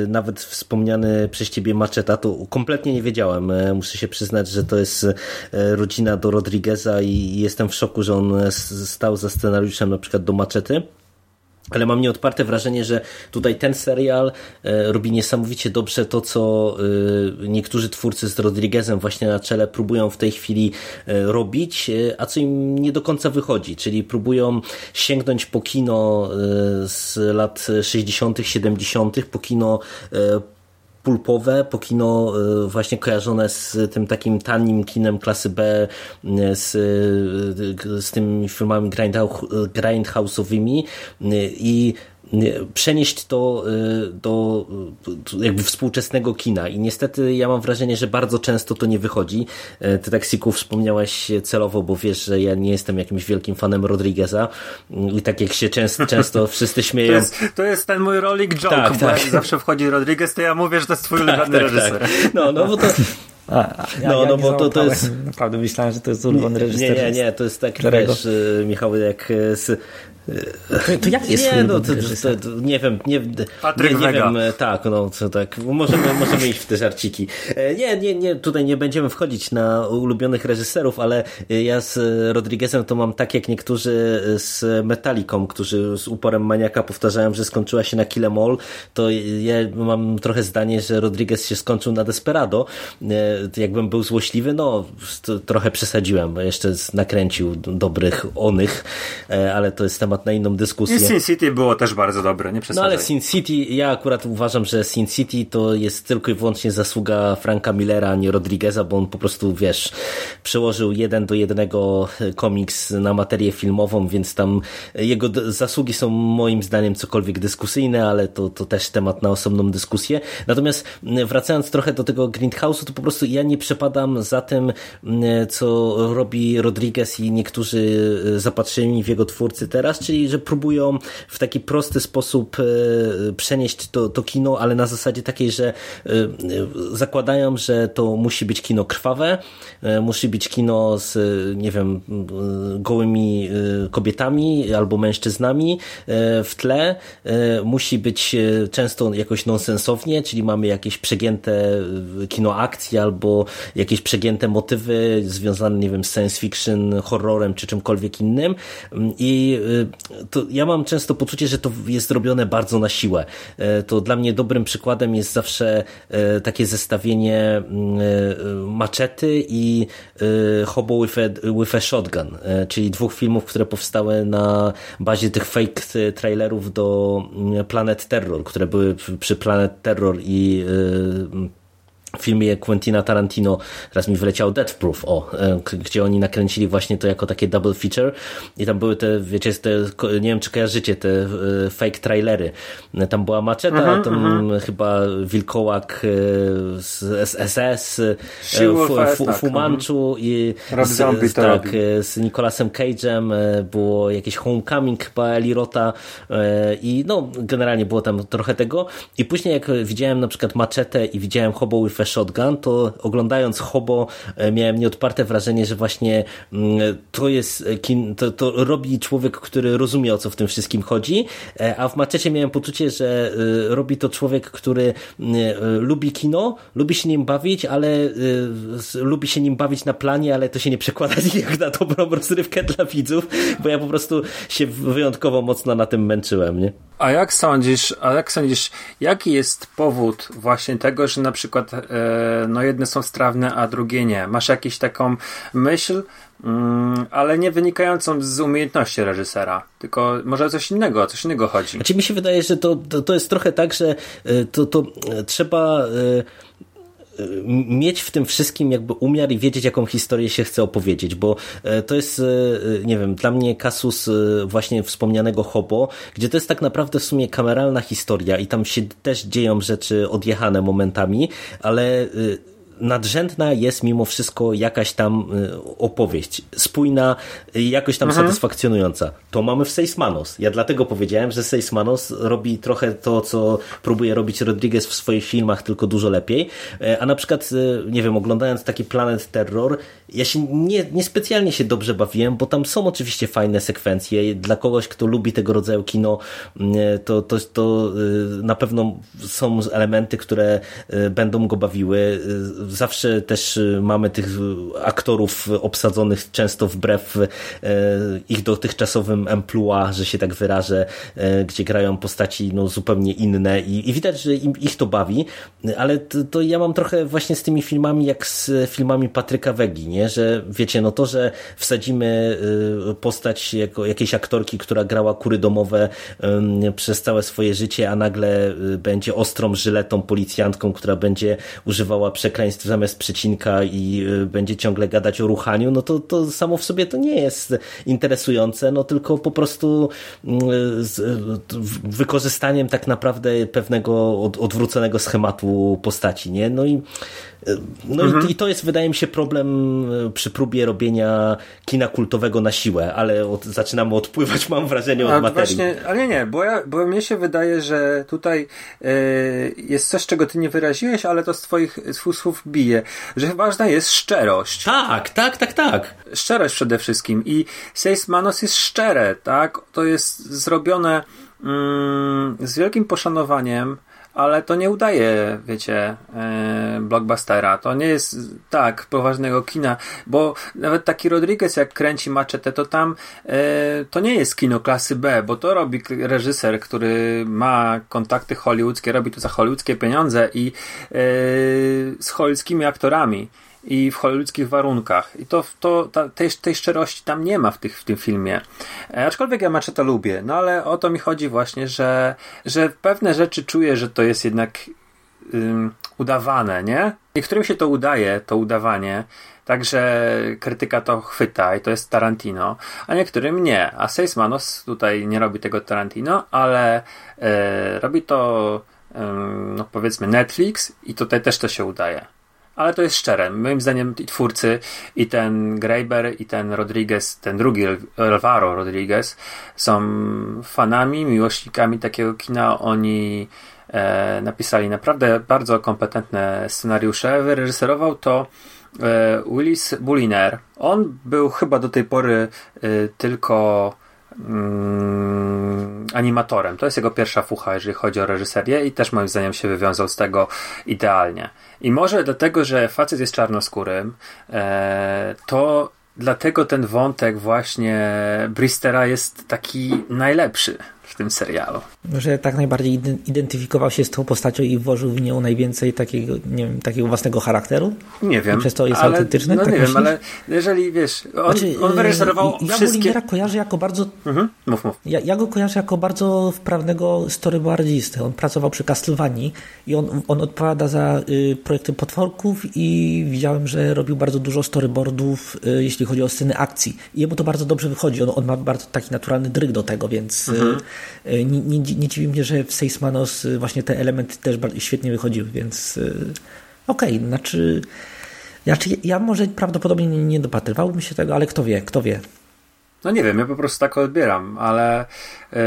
nawet wspomniany przez ciebie Macheta, to kompletnie nie wiedziałem. Muszę się przyznać, że to jest rodzina do Rodrigueza i jestem w szoku, że on stał za scenariuszem na przykład do Machety. Ale mam nieodparte wrażenie, że tutaj ten serial e, robi niesamowicie dobrze to, co e, niektórzy twórcy z Rodriguezem właśnie na czele próbują w tej chwili e, robić, a co im nie do końca wychodzi, czyli próbują sięgnąć po kino z lat 60., 70., po kino pulpowe, po kino właśnie kojarzone z tym takim tanim kinem klasy B, z, z tymi filmami grindhouse'owymi. I przenieść to y, do jakby współczesnego kina i niestety ja mam wrażenie, że bardzo często to nie wychodzi. Y, ty tak Siku wspomniałaś celowo, bo wiesz, że ja nie jestem jakimś wielkim fanem Rodrigueza y, i tak jak się często, często wszyscy śmieją. To jest, to jest ten mój rolling joke, tak, bo tak. jak zawsze wchodzi Rodriguez, to ja mówię, że to jest twój tak, ulubiony tak, reżyser. Tak. No, no bo to a, ja, no, ja no bo to, to jest. Naprawdę myślałem, że to jest ulubiony reżyser. Nie, nie, nie, to jest tak, wiesz, Michał, jak z to, jak jest nie, no, to, to, to, nie wiem, nie, Patryk nie, nie wiem, tak, no to tak, możemy, możemy iść w te żarciki. E, nie, nie, nie, tutaj nie będziemy wchodzić na ulubionych reżyserów, ale ja z Rodriguezem to mam tak jak niektórzy z Metaliką, którzy z uporem maniaka powtarzają, że skończyła się na Kill Em All, to ja mam trochę zdanie, że Rodriguez się skończył na Desperado. E, jakbym był złośliwy, no trochę przesadziłem, bo jeszcze nakręcił dobrych onych, e, ale to jest temat temat na inną dyskusję. I Sin City było też bardzo dobre, nie przesadzaj. No ale Sin City, ja akurat uważam, że Sin City to jest tylko i wyłącznie zasługa Franka Millera, a nie Rodrigueza, bo on po prostu, wiesz, przełożył jeden do jednego komiks na materię filmową, więc tam jego zasługi są moim zdaniem cokolwiek dyskusyjne, ale to, to też temat na osobną dyskusję. Natomiast wracając trochę do tego Grindhouse'u, to po prostu ja nie przepadam za tym, co robi Rodriguez i niektórzy zapatrzeni w jego twórcy teraz, czyli że próbują w taki prosty sposób e, przenieść to, to kino, ale na zasadzie takiej, że e, zakładają, że to musi być kino krwawe, e, musi być kino z, nie wiem, gołymi kobietami albo mężczyznami w tle, musi być często jakoś nonsensownie, czyli mamy jakieś przegięte kino akcji albo jakieś przegięte motywy związane, nie wiem, z science fiction, horrorem czy czymkolwiek innym. I to ja mam często poczucie, że to jest robione bardzo na siłę. E, to dla mnie dobrym przykładem jest zawsze e, takie zestawienie mm, e, Maczety i Hobo with a, with a Shotgun, czyli dwóch filmów, które powstały na bazie tych fake trailerów do mm, Planet Terror, które były przy Planet Terror i filmie Quentina Tarantino, teraz mi wyleciał Death Proof, o, e, gdzie oni nakręcili właśnie to jako takie double feature. I tam były te, wiecie, te, nie wiem czy kojarzycie, te e, fake trailery. Tam była maczeta, uh-huh, tam uh-huh. chyba wilkołak e, z SS, Fumanchu i z, tak, z Nicolasem Cage'em było jakieś Homecoming chyba Eli Rota i no, generalnie było tam trochę tego. I później jak widziałem na przykład maczetę i widziałem Hobo with Shotgun, to oglądając Hobo e, miałem nieodparte wrażenie, że właśnie mm, to jest e, to, to robi człowiek, który rozumie o co w tym wszystkim chodzi, e, a w Maczecie miałem poczucie, że robi to człowiek, który lubi kino, lubi się nim bawić, ale lubi się nim bawić na planie, ale to się nie przekłada jak na dobrą rozrywkę dla widzów, bo ja po prostu się wyjątkowo mocno na tym męczyłem, nie? A jak sądzisz, a jak sądzisz, jaki jest powód właśnie tego, że na przykład no jedne są strawne, a drugie nie? Masz jakąś taką myśl, mm, ale nie wynikającą z umiejętności reżysera, tylko może coś innego, coś innego chodzi. Znaczy mi się wydaje, że to, to, to jest trochę tak, że e, to, to trzeba... E mieć w tym wszystkim jakby umiar i wiedzieć, jaką historię się chce opowiedzieć, bo e, to jest, e, nie wiem, dla mnie kasus e, właśnie wspomnianego Hobo, gdzie to jest tak naprawdę w sumie kameralna historia i tam się też dzieją rzeczy odjechane momentami, ale nadrzędna jest mimo wszystko jakaś tam y, opowieść, spójna, jakoś tam mhm. satysfakcjonująca. To mamy w Seismanos. Ja dlatego powiedziałem, że Seismanos robi trochę to, co próbuje robić Rodriguez w swoich filmach, tylko dużo lepiej. E, a na przykład, e, nie wiem, oglądając taki Planet Terror, ja się nie, niespecjalnie się dobrze bawiłem, bo tam są oczywiście fajne sekwencje. Dla kogoś, kto lubi tego rodzaju kino, e, to, to, to na pewno są elementy, które będą go bawiły zawsze też mamy tych aktorów obsadzonych często wbrew ich dotychczasowym emploi, że się tak wyrażę, gdzie grają postaci no, zupełnie inne i, i widać, że im, ich to bawi, ale to, to, ja mam trochę właśnie z tymi filmami jak z filmami Patryka Wegi, nie? że wiecie, no to, że wsadzimy postać jako jakiejś aktorki, która grała kury domowe przez całe swoje życie, a nagle będzie ostrą żyletą policjantką, która będzie używała przekleństw zamiast przecinka i y, będzie ciągle gadać o ruchaniu, no to, to samo w sobie to nie jest interesujące, no tylko po prostu mm, z wykorzystaniem tak naprawdę pewnego odwróconego schematu postaci, nie? No i no mhm. i, to jest, wydaje mi się, problem e, przy próbie robienia kina kultowego na siłę, ale od, zaczynamy odpływać, mam wrażenie, od A, materii. Właśnie, ale nie, nie, bo, ja, bo mnie się wydaje, że tutaj yy, jest coś, czego ty nie wyraziłeś, ale to z twoich słów bije, że ważna jest szczerość. Tak, tak, tak, tak. Szczerość przede wszystkim i Seis Manos jest szczere, tak? To jest zrobione mm, z wielkim poszanowaniem, ale to nie udaje, wiecie, e, blockbustera. To nie jest tak poważnego kina, bo nawet taki Rodriguez jak kręci Machete, to tam e, to nie jest kino klasy B, bo to robi reżyser, który ma kontakty hollywoodzkie, robi to za hollywoodzkie pieniądze i e, z hollywoodzkimi aktorami i w hollywoodzkich warunkach. I to, to ta, tej, tej szczerości tam nie ma w, tych, w tym filmie. E, aczkolwiek ja Macheta lubię, no ale o to mi chodzi właśnie, że, że pewne rzeczy czuję, że to jest jednak ym, udawane, nie? Niektórym się to udaje, to udawanie, Także krytyka to chwyta i to jest Tarantino, a niektórym nie. A Seis Manos tutaj nie robi tego Tarantino, ale e, robi to no powiedzmy Netflix i tutaj też to się udaje ale to jest szczere. Moim zdaniem i twórcy, i ten Graeber, i ten Rodriguez, ten drugi Alvaro Rodriguez są fanami, miłośnikami takiego kina. Oni e, napisali naprawdę bardzo kompetentne scenariusze. Wyreżyserował to e, Willis Bulliner. On był chyba do tej pory e, tylko mm, animatorem. To jest jego pierwsza fucha, jeżeli chodzi o reżyserię i też moim zdaniem się wywiązał z tego idealnie. I może dlatego, że facet jest czarnoskórym, e, to dlatego ten wątek właśnie Bristera jest taki najlepszy w tym serialu. Że tak najbardziej identyfikował się z tą postacią i włożył w nią najwięcej takiego, nie wiem, takiego własnego charakteru? Nie wiem. I przez to jest ale, autentyczny? No tak nie myślisz? wiem, ale jeżeli wiesz, on, znaczy, on wyreżyserował ja wszystkie... Ja kojarzę jako bardzo... Mhm. Mów, mów. Ja, ja, go kojarzę jako bardzo wprawnego storyboardzistę. On pracował przy Castlevanii i on, on odpowiada za y, projekty potworków i widziałem, że robił bardzo dużo storyboardów, y, jeśli chodzi o sceny akcji. I jemu to bardzo dobrze wychodzi. On, on ma bardzo taki naturalny dryg do tego, więc... Y, mhm. Y, nie, nie, dziwi mnie, że w Seismanos y, właśnie te elementy też świetnie wychodziły, więc y, okej, okay, znaczy, znaczy ja może prawdopodobnie nie, dopatrywałbym się tego, ale kto wie, kto wie. No nie wiem, ja po prostu tak odbieram, ale yy,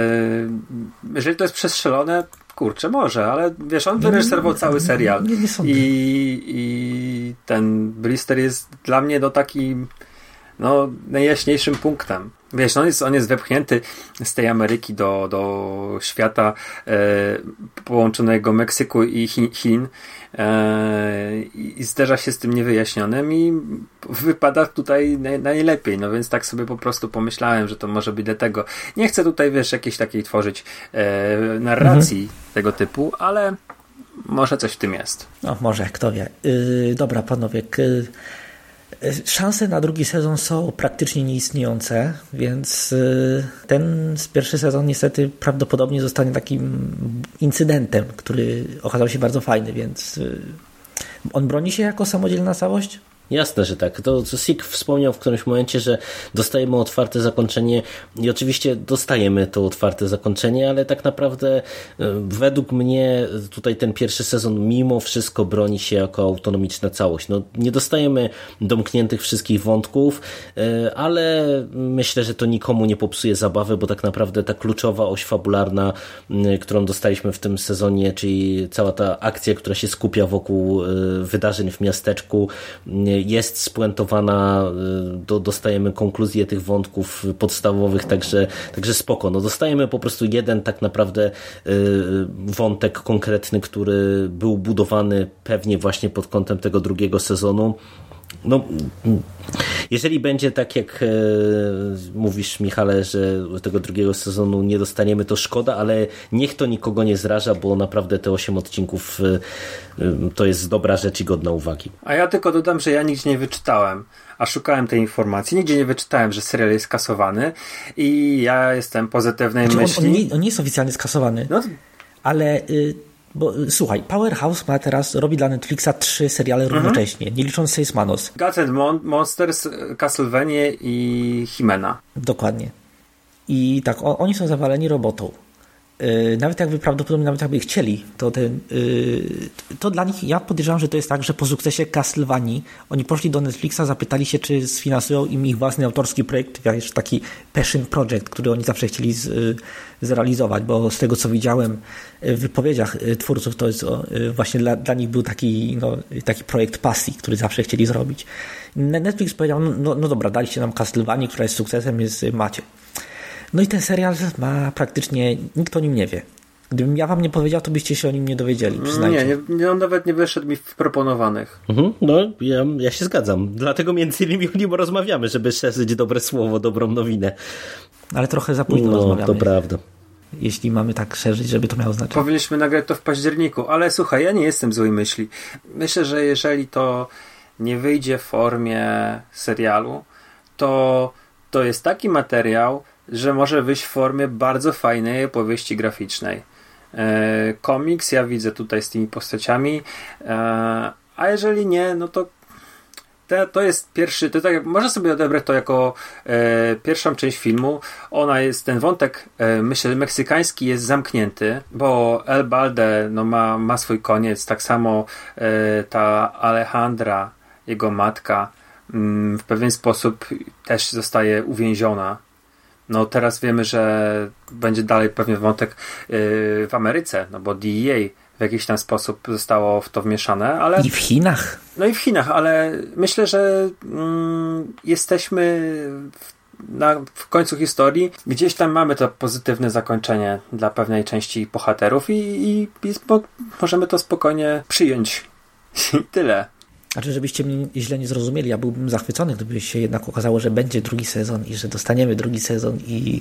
jeżeli to jest przestrzelone, kurczę, może, ale wiesz, on wyreżyserował cały serial nie, nie, nie i, i ten Blister jest dla mnie do taki no, najjaśniejszym punktem. Wiesz, on jest, on jest wepchnięty z tej Ameryki do, do świata e, połączonego Meksyku i Chin, Chin e, i zderza się z tym niewyjaśnionym i wypada tutaj naj, najlepiej. No więc tak sobie po prostu pomyślałem, że to może być dlatego. Nie chcę tutaj, wiesz, jakiejś takiej tworzyć e, narracji mhm. tego typu, ale może coś w tym jest. No, może, kto wie. Yy, dobra, panowie. Yy Szanse na drugi sezon są praktycznie nieistniejące, więc y, ten pierwszy sezon niestety prawdopodobnie zostanie takim incydentem, który okazał się bardzo fajny, więc y, on broni się jako samodzielna całość? Jasne, że tak. To co Sik wspomniał w którymś momencie, że dostajemy otwarte zakończenie i oczywiście dostajemy to otwarte zakończenie, ale tak naprawdę e, według mnie tutaj ten pierwszy sezon mimo wszystko broni się jako autonomiczna całość. No, nie dostajemy domkniętych wszystkich wątków, e, ale myślę, że to nikomu nie popsuje zabawy, bo tak naprawdę ta kluczowa oś fabularna, którą dostaliśmy w tym sezonie, czyli cała ta akcja, która się skupia wokół e, wydarzeń w miasteczku, jest spuentowana, do, dostajemy konkluzję tych wątków podstawowych, także, także spoko. No dostajemy po prostu jeden tak naprawdę wątek konkretny, który był budowany pewnie właśnie pod kątem tego drugiego sezonu no, jeżeli będzie tak, jak e, mówisz, Michale, że tego drugiego sezonu nie dostaniemy, to szkoda, ale niech to nikogo nie zraża, bo naprawdę te 8 odcinków e, e, to jest dobra rzecz i godna uwagi. A ja tylko dodam, że ja nigdzie nie wyczytałem, a szukałem tej informacji. Nigdzie nie wyczytałem, że serial jest skasowany i ja jestem pozytywnej znaczy, myśli. On, on, nie, on, nie, jest oficjalnie skasowany, no. ale... Y bo słuchaj, Powerhouse ma teraz, robi dla Netflixa trzy seriale mhm. równocześnie, nie licząc Seis Manos. Gods and Mon Monsters, Castlevania i Himena. Dokładnie. I tak, o, oni są zawaleni robotą. Yy, nawet jakby prawdopodobnie, nawet jakby chcieli, to, ten, yy, to dla nich, ja podejrzewam, że to jest tak, że po sukcesie Castlevania oni poszli do Netflixa, zapytali się, czy sfinansują im ich własny autorski projekt, wiesz, taki passion project, który oni zawsze chcieli z, yy, zrealizować, bo z tego, co widziałem w wypowiedziach twórców, to jest właśnie dla, dla nich był taki, no, taki projekt pasji, który zawsze chcieli zrobić. Netflix powiedział, no, no, no dobra, daliście nam Castlevania, która jest sukcesem, jest macie. No i ten serial ma praktycznie, nikt o nim nie wie. Gdybym ja wam nie powiedział, to byście się o nim nie dowiedzieli, przyznajcie. Nie, nie on nawet nie wyszedł mi w proponowanych. Mhm, no, ja, ja się zgadzam. Dlatego między innymi o nim rozmawiamy, żeby szerzyć dobre słowo, dobrą nowinę. Ale trochę za późno no, rozmawiamy. to prawda. Jeśli mamy tak szerzyć, żeby to miało znaczenie. Powinniśmy nagrać to w październiku, ale słuchaj, ja nie jestem złej myśli. Myślę, że jeżeli to nie wyjdzie w formie serialu, to to jest taki materiał, że może wyjść w formie bardzo fajnej opowieści graficznej. E, komiks ja widzę tutaj z tymi postaciami, e, a jeżeli nie, no to te, to jest pierwszy, to tak, można sobie odebrać to jako e, pierwszą część filmu. Ona jest, ten wątek, e, myślę, meksykański jest zamknięty, bo El Balde no, ma, ma swój koniec, tak samo e, ta Alejandra, jego matka, mm, w pewien sposób też zostaje uwięziona no teraz wiemy, że będzie dalej pewnie wątek yy, w Ameryce, no bo DEA w jakiś tam sposób zostało w to wmieszane, ale... I w Chinach. No i w Chinach, ale myślę, że mm, jesteśmy w, na, w końcu historii. Gdzieś tam mamy to pozytywne zakończenie dla pewnej części bohaterów i, i, i możemy to spokojnie przyjąć. I tyle. Znaczy, żebyście mnie źle nie zrozumieli, ja byłbym zachwycony, gdyby się jednak okazało, że będzie drugi sezon i że dostaniemy drugi sezon i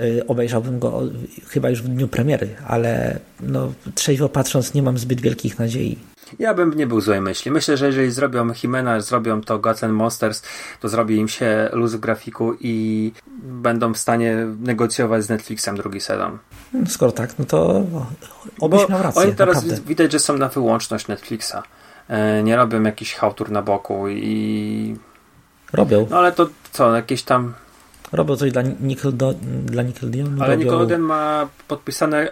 y, obejrzałbym go chyba już w dniu premiery, ale no, trzeźwo patrząc nie mam zbyt wielkich nadziei. Ja bym nie był złej myśli. Myślę, że jeżeli zrobią Himena, zrobią to Gods and Monsters, to zrobi im się luz w grafiku i będą w stanie negocjować z Netflixem drugi sezon. No, skoro tak, no to obyś miał rację. Oni teraz naprawdę. widać, że są na wyłączność Netflixa. E, nie robią jakiś hałtur na boku i... Robią. No ale to co, jakieś tam... Robią coś dla, Nickeldo, dla Nickelodeon. Ale robią... Nickelodeon ma podpisane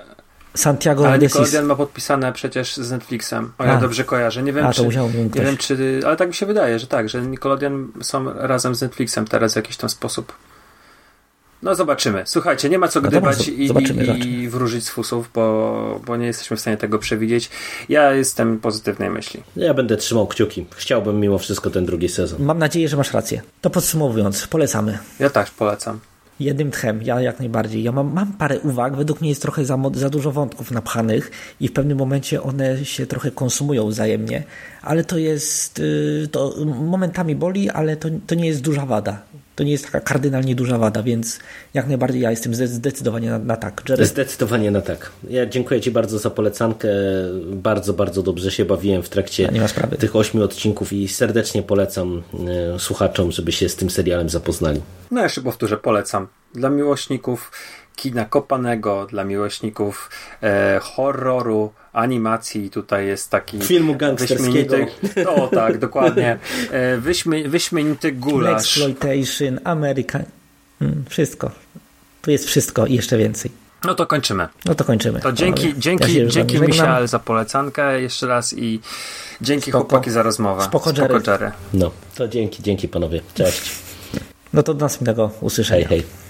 Santiago Ale Nickelodeon ma podpisane przecież z Netflixem. O ja dobrze kojarzę. Nie wiem, A, czy, nie wiem czy. Ale tak mi się wydaje, że tak, że Nickelodeon są razem z Netflixem teraz w jakiś tam sposób. No zobaczymy. Słuchajcie, nie ma co gdybać no i, i, wróżyć z fusów, bo, bo nie jesteśmy w stanie tego przewidzieć. Ja jestem pozytywnej myśli. Ja będę trzymał kciuki. Chciałbym mimo wszystko ten drugi sezon. Mam nadzieję, że masz rację. To podsumowując, polecamy. Ja też polecam. Jednym tchem, ja jak najbardziej. Ja mam, mam parę uwag, według mnie jest trochę za, za dużo wątków napchanych i w pewnym momencie one się trochę konsumują wzajemnie, ale to jest, y, to momentami boli, ale to, to nie jest duża wada to nie jest taka kardynalnie duża wada, więc jak najbardziej ja jestem zdecydowanie na, na tak. Jerry? Zdecydowanie na tak. Ja dziękuję Ci bardzo za polecankę. Bardzo, bardzo dobrze się bawiłem w trakcie tych ośmiu odcinków i serdecznie polecam e, słuchaczom, żeby się z tym serialem zapoznali. No jeszcze powtórzę, polecam. Dla miłośników kina kopanego, dla miłośników e, horroru, animacji. Tutaj jest taki filmu gangsterskiego. O tak, dokładnie. E, wyśmie, wyśmienity gulasz. Exploitation, American. Hmm, wszystko. Tu jest wszystko i jeszcze więcej. No to kończymy. No to kończymy. To dzięki, ja dzięki, dzięki Michał za polecankę jeszcze raz i dzięki Spoko. chłopaki za rozmowę. Spoko, Spoko Jerry. Jerry. No, to dzięki, dzięki panowie. Cześć. No to do następnego usłyszenia. Hej, hej.